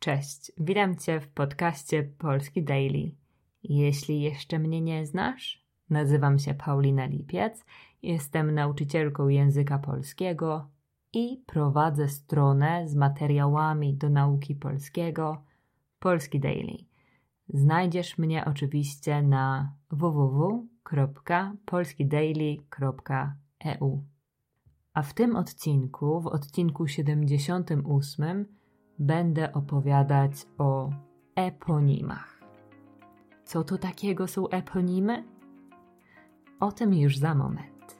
Cześć, witam Cię w podcaście Polski Daily. Jeśli jeszcze mnie nie znasz, nazywam się Paulina Lipiec, jestem nauczycielką języka polskiego i prowadzę stronę z materiałami do nauki polskiego Polski Daily. Znajdziesz mnie oczywiście na www.polskidaily.eu. A w tym odcinku, w odcinku 78, będę opowiadać o eponimach. Co to takiego są eponimy? O tym już za moment.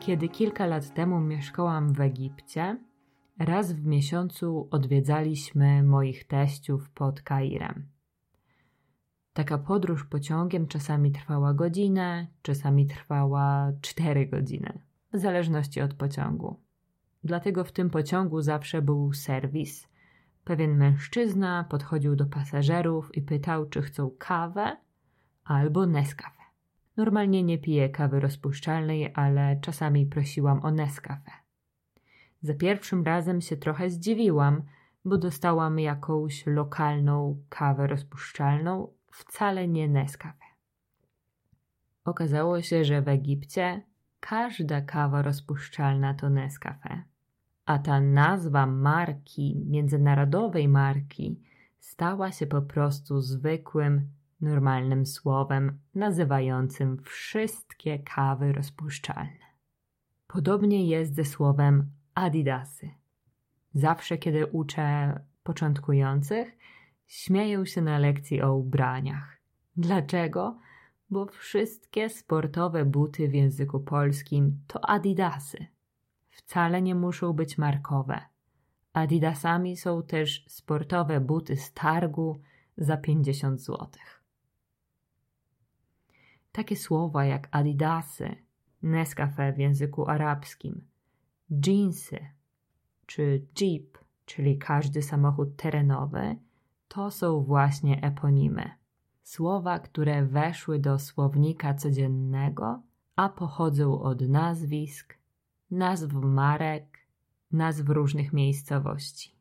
Kiedy kilka lat temu mieszkałam w Egipcie, raz w miesiącu odwiedzaliśmy moich teściów pod Kairem. Taka podróż pociągiem czasami trwała godzinę, czasami trwała cztery godziny, w zależności od pociągu. Dlatego w tym pociągu zawsze był serwis. Pewien mężczyzna podchodził do pasażerów i pytał, czy chcą kawę albo Nescafe. Normalnie nie piję kawy rozpuszczalnej, ale czasami prosiłam o Nescafe. Za pierwszym razem się trochę zdziwiłam, bo dostałam jakąś lokalną kawę rozpuszczalną, wcale nie Nescafe. Okazało się, że w Egipcie każda kawa rozpuszczalna to Nescafe, a ta nazwa marki, międzynarodowej marki, stała się po prostu zwykłym, normalnym słowem nazywającym wszystkie kawy rozpuszczalne. Podobnie jest ze słowem Adidasy. Zawsze, kiedy uczę początkujących, śmieją się na lekcji o ubraniach. Dlaczego? Bo wszystkie sportowe buty w języku polskim to adidasy. Wcale nie muszą być markowe. Adidasami są też sportowe buty z targu za 50 zł. Takie słowa jak adidasy, Nescafe w języku arabskim, jeansy czy jeep, czyli każdy samochód terenowy, to są właśnie eponimy. Słowa, które weszły do słownika codziennego, a pochodzą od nazwisk, nazw marek, nazw różnych miejscowości.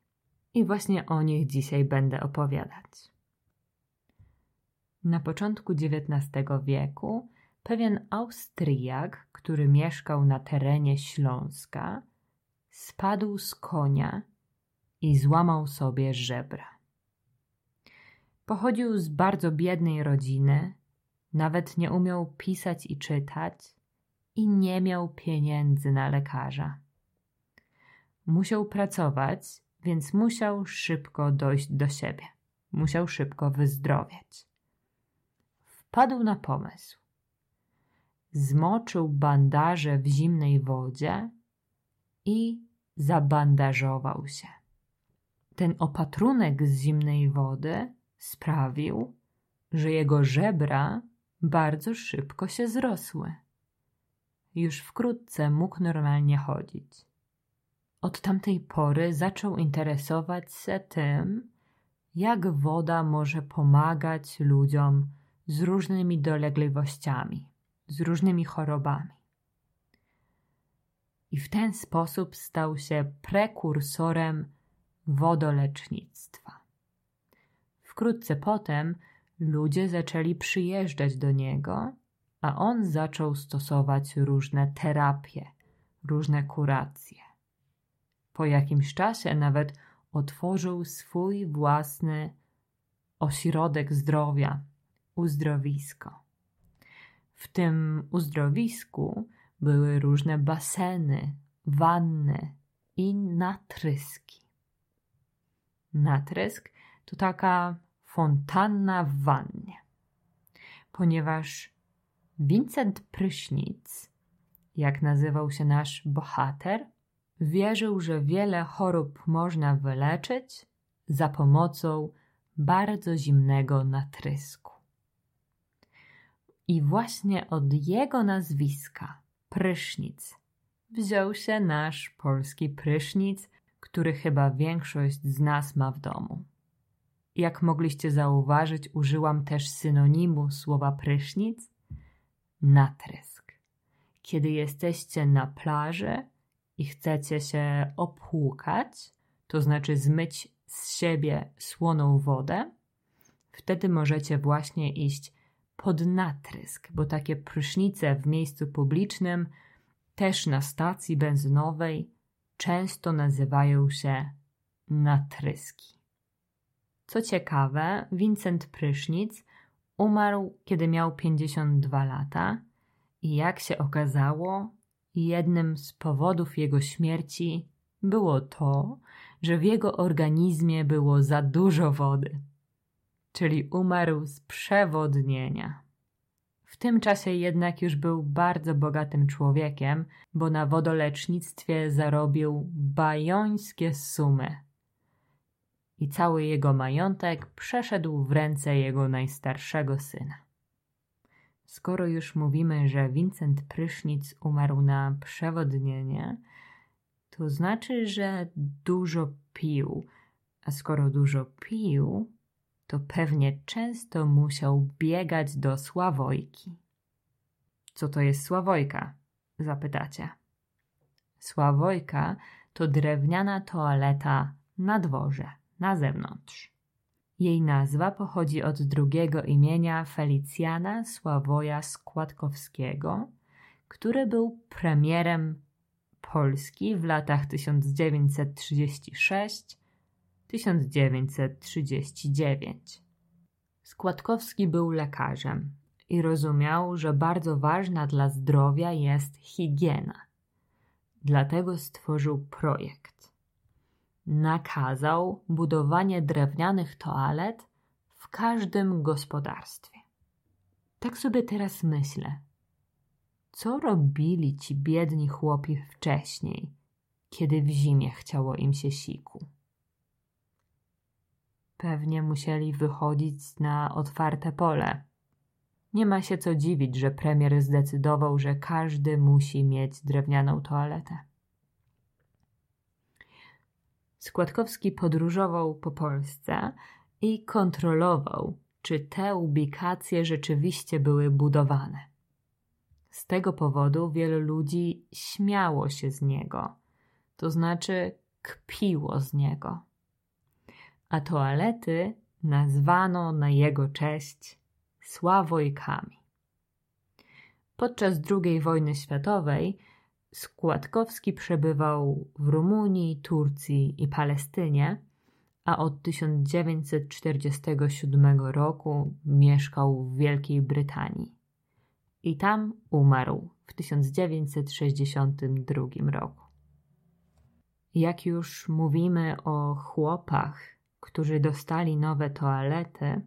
I właśnie o nich dzisiaj będę opowiadać. Na początku XIX wieku pewien Austriak, który mieszkał na terenie Śląska, spadł z konia i złamał sobie żebra. Pochodził z bardzo biednej rodziny, nawet nie umiał pisać i czytać i nie miał pieniędzy na lekarza. Musiał pracować, więc musiał szybko dojść do siebie. Musiał szybko wyzdrowieć. Wpadł na pomysł. Zmoczył bandaże w zimnej wodzie i zabandażował się. Ten opatrunek z zimnej wody sprawił, że jego żebra bardzo szybko się zrosły. Już wkrótce mógł normalnie chodzić. Od tamtej pory zaczął interesować się tym, jak woda może pomagać ludziom z różnymi dolegliwościami, z różnymi chorobami. I w ten sposób stał się prekursorem wodolecznictwa. Wkrótce potem ludzie zaczęli przyjeżdżać do niego, a on zaczął stosować różne terapie, różne kuracje. Po jakimś czasie nawet otworzył swój własny ośrodek zdrowia, uzdrowisko. W tym uzdrowisku były różne baseny, wanny i natryski. Natrysk to taka fontanna w wannie. Ponieważ Vincent Prysznic, jak nazywał się nasz bohater, wierzył, że wiele chorób można wyleczyć za pomocą bardzo zimnego natrysku. I właśnie od jego nazwiska, prysznic, wziął się nasz polski prysznic, który chyba większość z nas ma w domu. Jak mogliście zauważyć, użyłam też synonimu słowa prysznic natrysk. Kiedy jesteście na plaży i chcecie się opłukać, to znaczy zmyć z siebie słoną wodę, wtedy możecie właśnie iść pod natrysk, bo takie prysznice w miejscu publicznym, też na stacji benzynowej, często nazywają się natryski. Co ciekawe, Vincent Prysznic umarł, kiedy miał 52 lata i jak się okazało, jednym z powodów jego śmierci było to, że w jego organizmie było za dużo wody, czyli umarł z przewodnienia. W tym czasie jednak już był bardzo bogatym człowiekiem, bo na wodolecznictwie zarobił bajońskie sumy. I cały jego majątek przeszedł w ręce jego najstarszego syna. Skoro już mówimy, że Vincent Prysznic umarł na przewodnienie, to znaczy, że dużo pił, a skoro dużo pił, to pewnie często musiał biegać do Sławojki. Co to jest Sławojka? zapytacie. Sławojka to drewniana toaleta na dworze, na zewnątrz. Jej nazwa pochodzi od drugiego imienia Felicjana Sławoja Składkowskiego, który był premierem Polski w latach 1936-1939. Składkowski był lekarzem i rozumiał, że bardzo ważna dla zdrowia jest higiena. Dlatego stworzył projekt. Nakazał budowanie drewnianych toalet w każdym gospodarstwie. Tak sobie teraz myślę co robili ci biedni chłopi wcześniej, kiedy w zimie chciało im się siku? Pewnie musieli wychodzić na otwarte pole. Nie ma się co dziwić, że premier zdecydował, że każdy musi mieć drewnianą toaletę. Składkowski podróżował po Polsce i kontrolował, czy te ubikacje rzeczywiście były budowane. Z tego powodu wielu ludzi śmiało się z niego, to znaczy kpiło z niego. A toalety nazwano na jego cześć Sławojkami. Podczas II wojny światowej Składkowski przebywał w Rumunii, Turcji i Palestynie, a od 1947 roku mieszkał w Wielkiej Brytanii i tam umarł w 1962 roku. Jak już mówimy o chłopach, którzy dostali nowe toalety,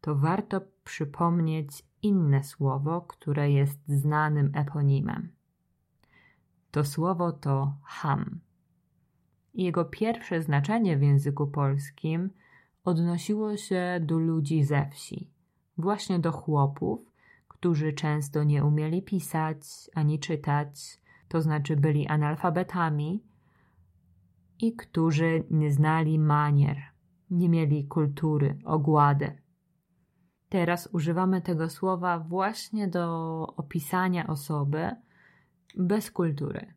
to warto przypomnieć inne słowo, które jest znanym eponimem. To słowo to ham. Jego pierwsze znaczenie w języku polskim odnosiło się do ludzi ze wsi, właśnie do chłopów, którzy często nie umieli pisać ani czytać, to znaczy byli analfabetami, i którzy nie znali manier, nie mieli kultury, ogłady. Teraz używamy tego słowa właśnie do opisania osoby bez kultury.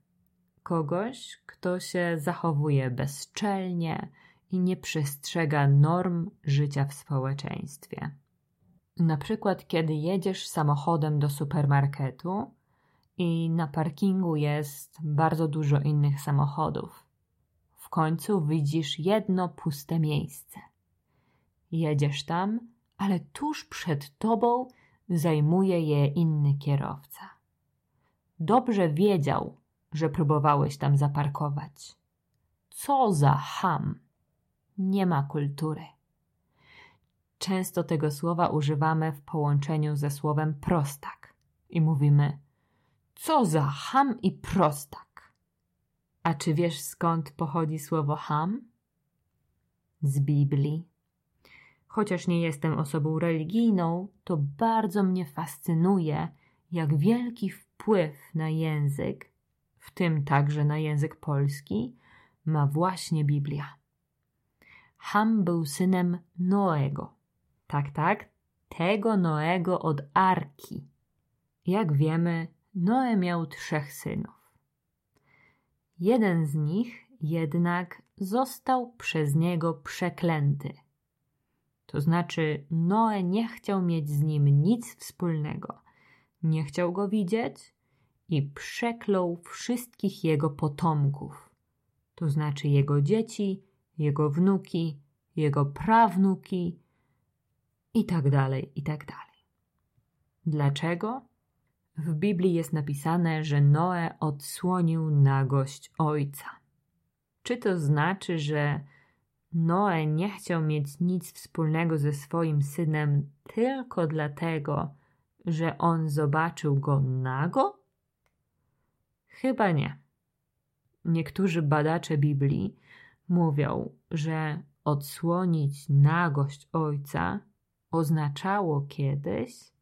Kogoś, kto się zachowuje bezczelnie i nie przestrzega norm życia w społeczeństwie. Na przykład, kiedy jedziesz samochodem do supermarketu i na parkingu jest bardzo dużo innych samochodów. W końcu widzisz jedno puste miejsce. Jedziesz tam, ale tuż przed tobą zajmuje je inny kierowca. Dobrze wiedział, że próbowałeś tam zaparkować. Co za ham! Nie ma kultury. Często tego słowa używamy w połączeniu ze słowem prostak i mówimy: Co za ham i prostak. A czy wiesz skąd pochodzi słowo ham? Z Biblii. Chociaż nie jestem osobą religijną, to bardzo mnie fascynuje, jak wielki wpływ na język, w tym także na język polski, ma właśnie Biblia. Ham był synem Noego. Tak, tak, tego Noego od Arki. Jak wiemy, Noe miał trzech synów. Jeden z nich jednak został przez niego przeklęty. To znaczy, Noe nie chciał mieć z nim nic wspólnego, nie chciał go widzieć i przeklął wszystkich jego potomków, to znaczy jego dzieci, jego wnuki, jego prawnuki i tak dalej, i tak dalej. Dlaczego? W Biblii jest napisane, że Noe odsłonił nagość ojca. Czy to znaczy, że Noe nie chciał mieć nic wspólnego ze swoim synem tylko dlatego, że on zobaczył go nago? Chyba nie. Niektórzy badacze Biblii mówią, że odsłonić nagość ojca oznaczało kiedyś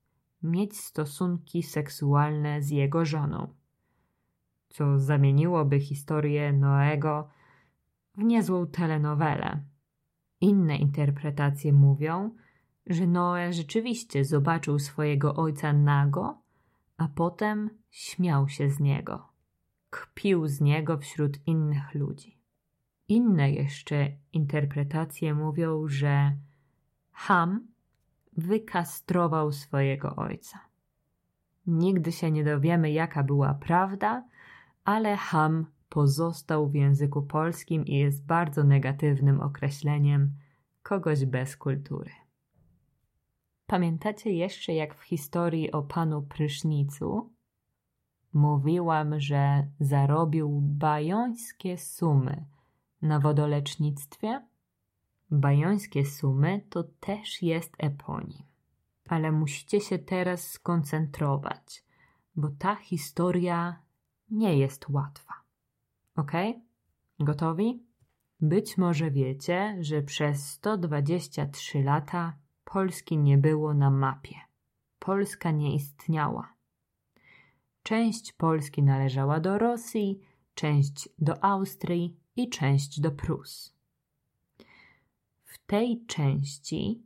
mieć stosunki seksualne z jego żoną, co zamieniłoby historię Noego w niezłą telenowelę. Inne interpretacje mówią, że Noe rzeczywiście zobaczył swojego ojca nago, a potem śmiał się z niego. Kpił z niego wśród innych ludzi. Inne jeszcze interpretacje mówią, że Ham wykastrował swojego ojca. Nigdy się nie dowiemy, jaka była prawda, ale Ham pozostał w języku polskim i jest bardzo negatywnym określeniem kogoś bez kultury. Pamiętacie jeszcze, jak w historii o panu prysznicu mówiłam, że zarobił bajońskie sumy na wodolecznictwie? Bajońskie sumy to też jest eponim. Ale musicie się teraz skoncentrować, bo ta historia nie jest łatwa. Ok? Gotowi? Być może wiecie, że przez 123 lata Polski nie było na mapie. Polska nie istniała. Część Polski należała do Rosji, część do Austrii i część do Prus. W tej części,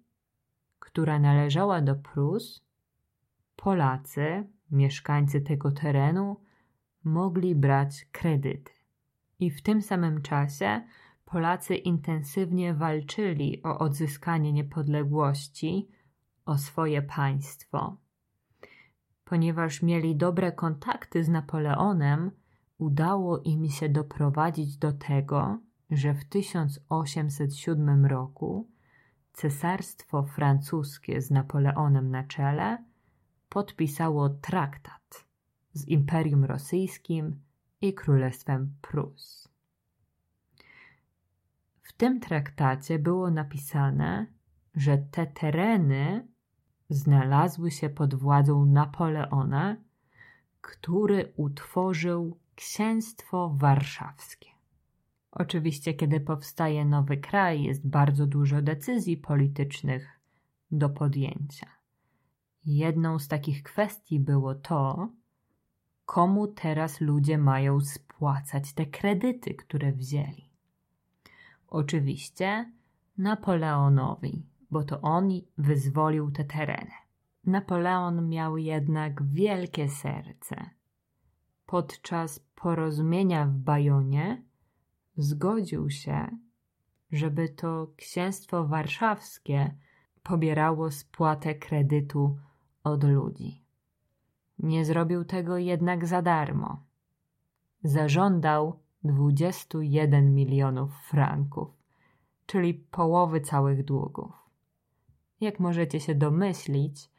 która należała do Prus, Polacy, mieszkańcy tego terenu, mogli brać kredyty. I w tym samym czasie Polacy intensywnie walczyli o odzyskanie niepodległości, o swoje państwo. Ponieważ mieli dobre kontakty z Napoleonem, udało im się doprowadzić do tego, że w 1807 roku cesarstwo francuskie z Napoleonem na czele podpisało traktat z Imperium Rosyjskim i Królestwem Prus. W tym traktacie było napisane, że te tereny znalazły się pod władzą Napoleona, który utworzył Księstwo Warszawskie. Oczywiście, kiedy powstaje nowy kraj, jest bardzo dużo decyzji politycznych do podjęcia. Jedną z takich kwestii było to, komu teraz ludzie mają spłacać te kredyty, które wzięli. Oczywiście Napoleonowi, bo to on wyzwolił te tereny. Napoleon miał jednak wielkie serce. Podczas porozumienia w Bajonie zgodził się, żeby to księstwo warszawskie pobierało spłatę kredytu od ludzi. Nie zrobił tego jednak za darmo. Zażądał 21 milionów franków, czyli połowy całych długów. Jak możecie się domyślić,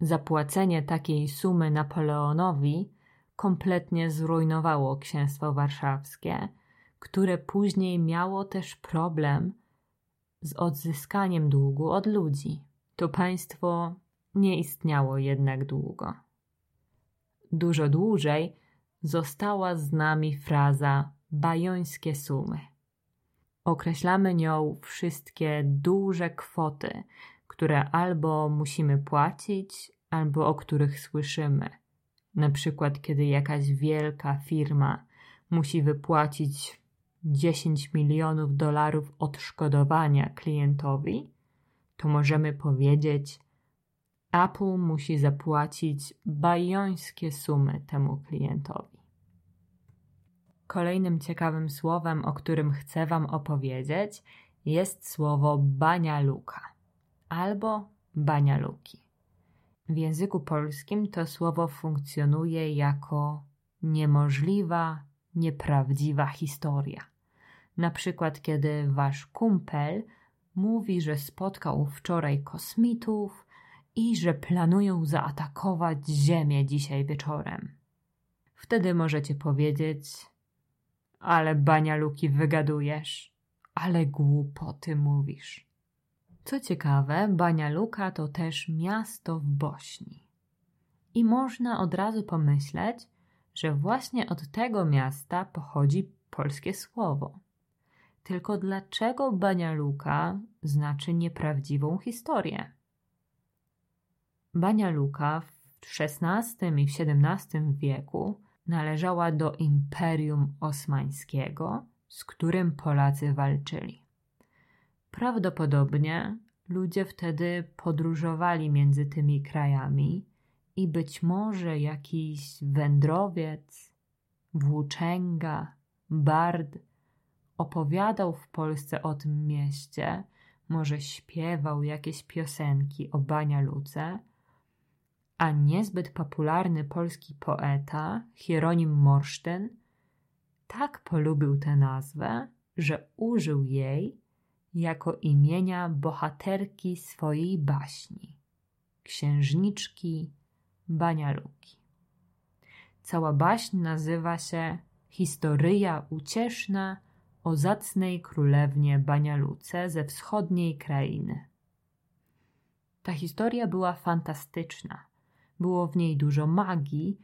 zapłacenie takiej sumy Napoleonowi kompletnie zrujnowało księstwo warszawskie, które później miało też problem z odzyskaniem długu od ludzi. To państwo nie istniało jednak długo. Dużo dłużej została z nami fraza bajońskie sumy. Określamy nią wszystkie duże kwoty, które albo musimy płacić, albo o których słyszymy. Na przykład, kiedy jakaś wielka firma musi wypłacić 10 milionów dolarów odszkodowania klientowi, to możemy powiedzieć, Apple musi zapłacić bajońskie sumy temu klientowi. Kolejnym ciekawym słowem, o którym chcę Wam opowiedzieć, jest słowo banialuka albo banialuki. W języku polskim to słowo funkcjonuje jako niemożliwa, nieprawdziwa historia. Na przykład, kiedy wasz kumpel mówi, że spotkał wczoraj kosmitów i że planują zaatakować Ziemię dzisiaj wieczorem. Wtedy możecie powiedzieć: Ale banialuki wygadujesz, ale głupoty mówisz. Co ciekawe, Banialuka to też miasto w Bośni. I można od razu pomyśleć, że właśnie od tego miasta pochodzi polskie słowo. Tylko dlaczego Banialuka znaczy nieprawdziwą historię? Banialuka w XVI i XVII wieku należała do Imperium Osmańskiego, z którym Polacy walczyli. Prawdopodobnie ludzie wtedy podróżowali między tymi krajami i być może jakiś wędrowiec, włóczęga, bard opowiadał w Polsce o tym mieście, może śpiewał jakieś piosenki o Banialuce, a niezbyt popularny polski poeta Hieronim Morsztyn tak polubił tę nazwę, że użył jej jako imienia bohaterki swojej baśni, księżniczki Banialuki. Cała baśń nazywa się Historia ucieszna o zacnej królewnie Banialuce ze wschodniej krainy. Ta historia była fantastyczna. Było w niej dużo magii,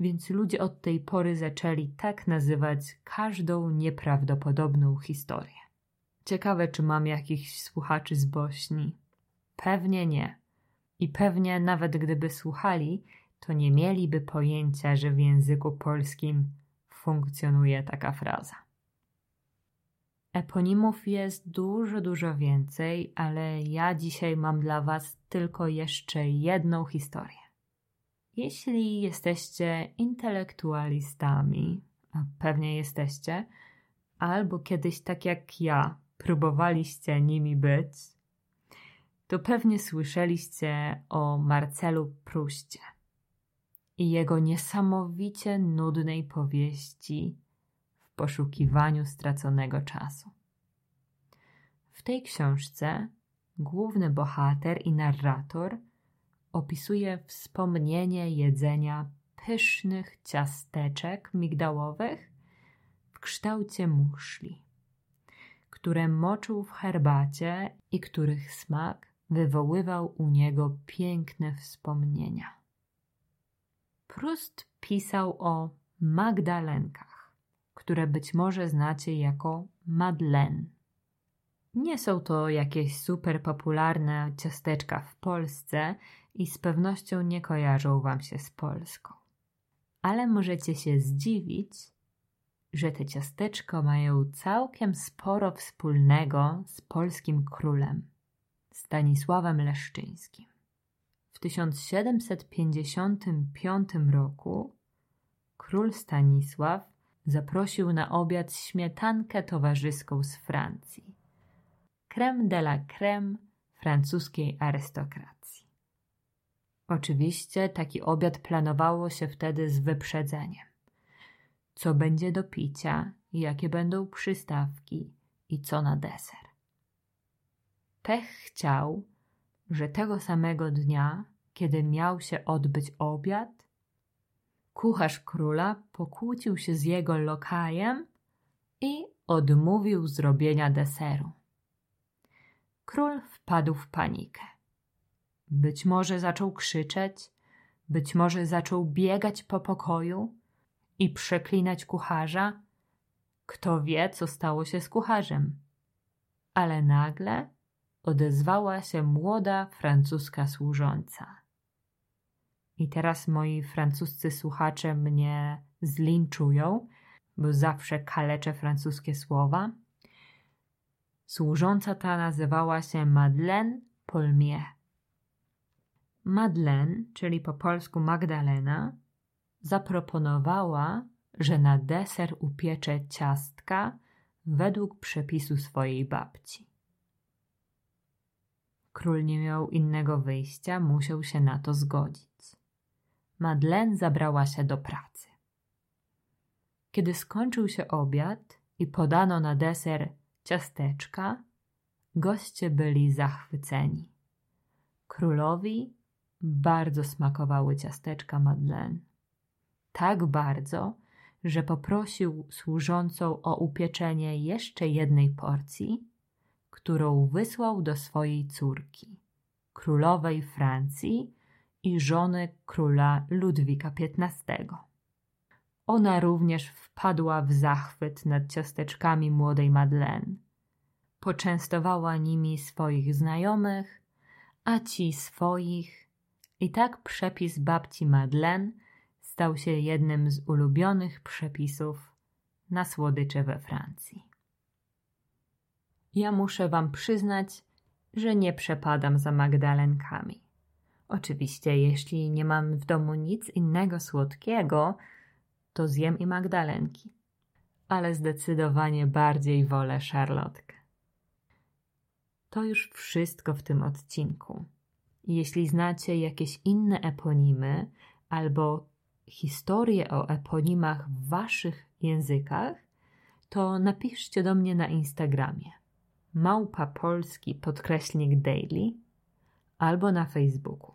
więc ludzie od tej pory zaczęli tak nazywać każdą nieprawdopodobną historię. Ciekawe, czy mam jakichś słuchaczy z Bośni. Pewnie nie. I pewnie nawet gdyby słuchali, to nie mieliby pojęcia, że w języku polskim funkcjonuje taka fraza. Eponimów jest dużo, dużo więcej, ale ja dzisiaj mam dla Was tylko jeszcze jedną historię. Jeśli jesteście intelektualistami, a pewnie jesteście, albo kiedyś tak jak ja próbowaliście nimi być, to pewnie słyszeliście o Marcelu Pruście i jego niesamowicie nudnej powieści w poszukiwaniu straconego czasu. W tej książce główny bohater i narrator opisuje wspomnienie jedzenia pysznych ciasteczek migdałowych w kształcie muszli które moczył w herbacie i których smak wywoływał u niego piękne wspomnienia. Prust pisał o Magdalenkach, które być może znacie jako Madeleine. Nie są to jakieś super popularne ciasteczka w Polsce i z pewnością nie kojarzą Wam się z Polską. Ale możecie się zdziwić, że te ciasteczka mają całkiem sporo wspólnego z polskim królem Stanisławem Leszczyńskim. W 1755 roku król Stanisław zaprosił na obiad śmietankę towarzyską z Francji. Creme de la creme francuskiej arystokracji. Oczywiście taki obiad planowało się wtedy z wyprzedzeniem co będzie do picia, jakie będą przystawki i co na deser. Pech chciał, że tego samego dnia, kiedy miał się odbyć obiad, kucharz króla pokłócił się z jego lokajem i odmówił zrobienia deseru. Król wpadł w panikę. Być może zaczął krzyczeć, być może zaczął biegać po pokoju, i przeklinać kucharza? Kto wie, co stało się z kucharzem? Ale nagle odezwała się młoda francuska służąca. I teraz moi francuscy słuchacze mnie zlinczują, bo zawsze kaleczę francuskie słowa. Służąca ta nazywała się Madeleine Polmier. Madeleine, czyli po polsku Magdalena, zaproponowała, że na deser upiecze ciastka według przepisu swojej babci. Król nie miał innego wyjścia, musiał się na to zgodzić. Madeleine zabrała się do pracy. Kiedy skończył się obiad i podano na deser ciasteczka, goście byli zachwyceni. Królowi bardzo smakowały ciasteczka Madeleine. Tak bardzo, że poprosił służącą o upieczenie jeszcze jednej porcji, którą wysłał do swojej córki, królowej Francji i żony króla Ludwika XV. Ona również wpadła w zachwyt nad ciasteczkami młodej Madeleine. Poczęstowała nimi swoich znajomych, a ci swoich, i tak przepis babci Madeleine stał się jednym z ulubionych przepisów na słodycze we Francji. Ja muszę wam przyznać, że nie przepadam za magdalenkami. Oczywiście, jeśli nie mam w domu nic innego słodkiego, to zjem i magdalenki. Ale zdecydowanie bardziej wolę szarlotkę. To już wszystko w tym odcinku. Jeśli znacie jakieś inne eponimy albo historie o eponimach w waszych językach, to napiszcie do mnie na Instagramie małpa polski podkreślnik daily albo na Facebooku.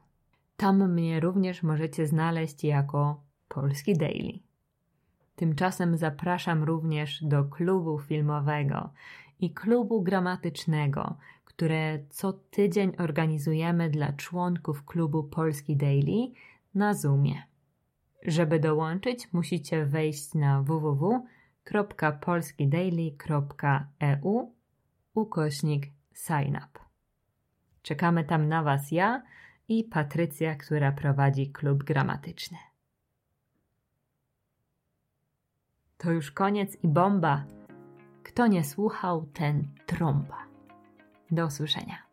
Tam mnie również możecie znaleźć jako Polski Daily. Tymczasem zapraszam również do klubu filmowego i klubu gramatycznego, które co tydzień organizujemy dla członków klubu Polski Daily na Zoomie. Żeby dołączyć, musicie wejść na www.polskidaily.eu ukośnik sign up. Czekamy tam na Was ja i Patrycja, która prowadzi klub gramatyczny. To już koniec i bomba. Kto nie słuchał, ten trąba. Do usłyszenia.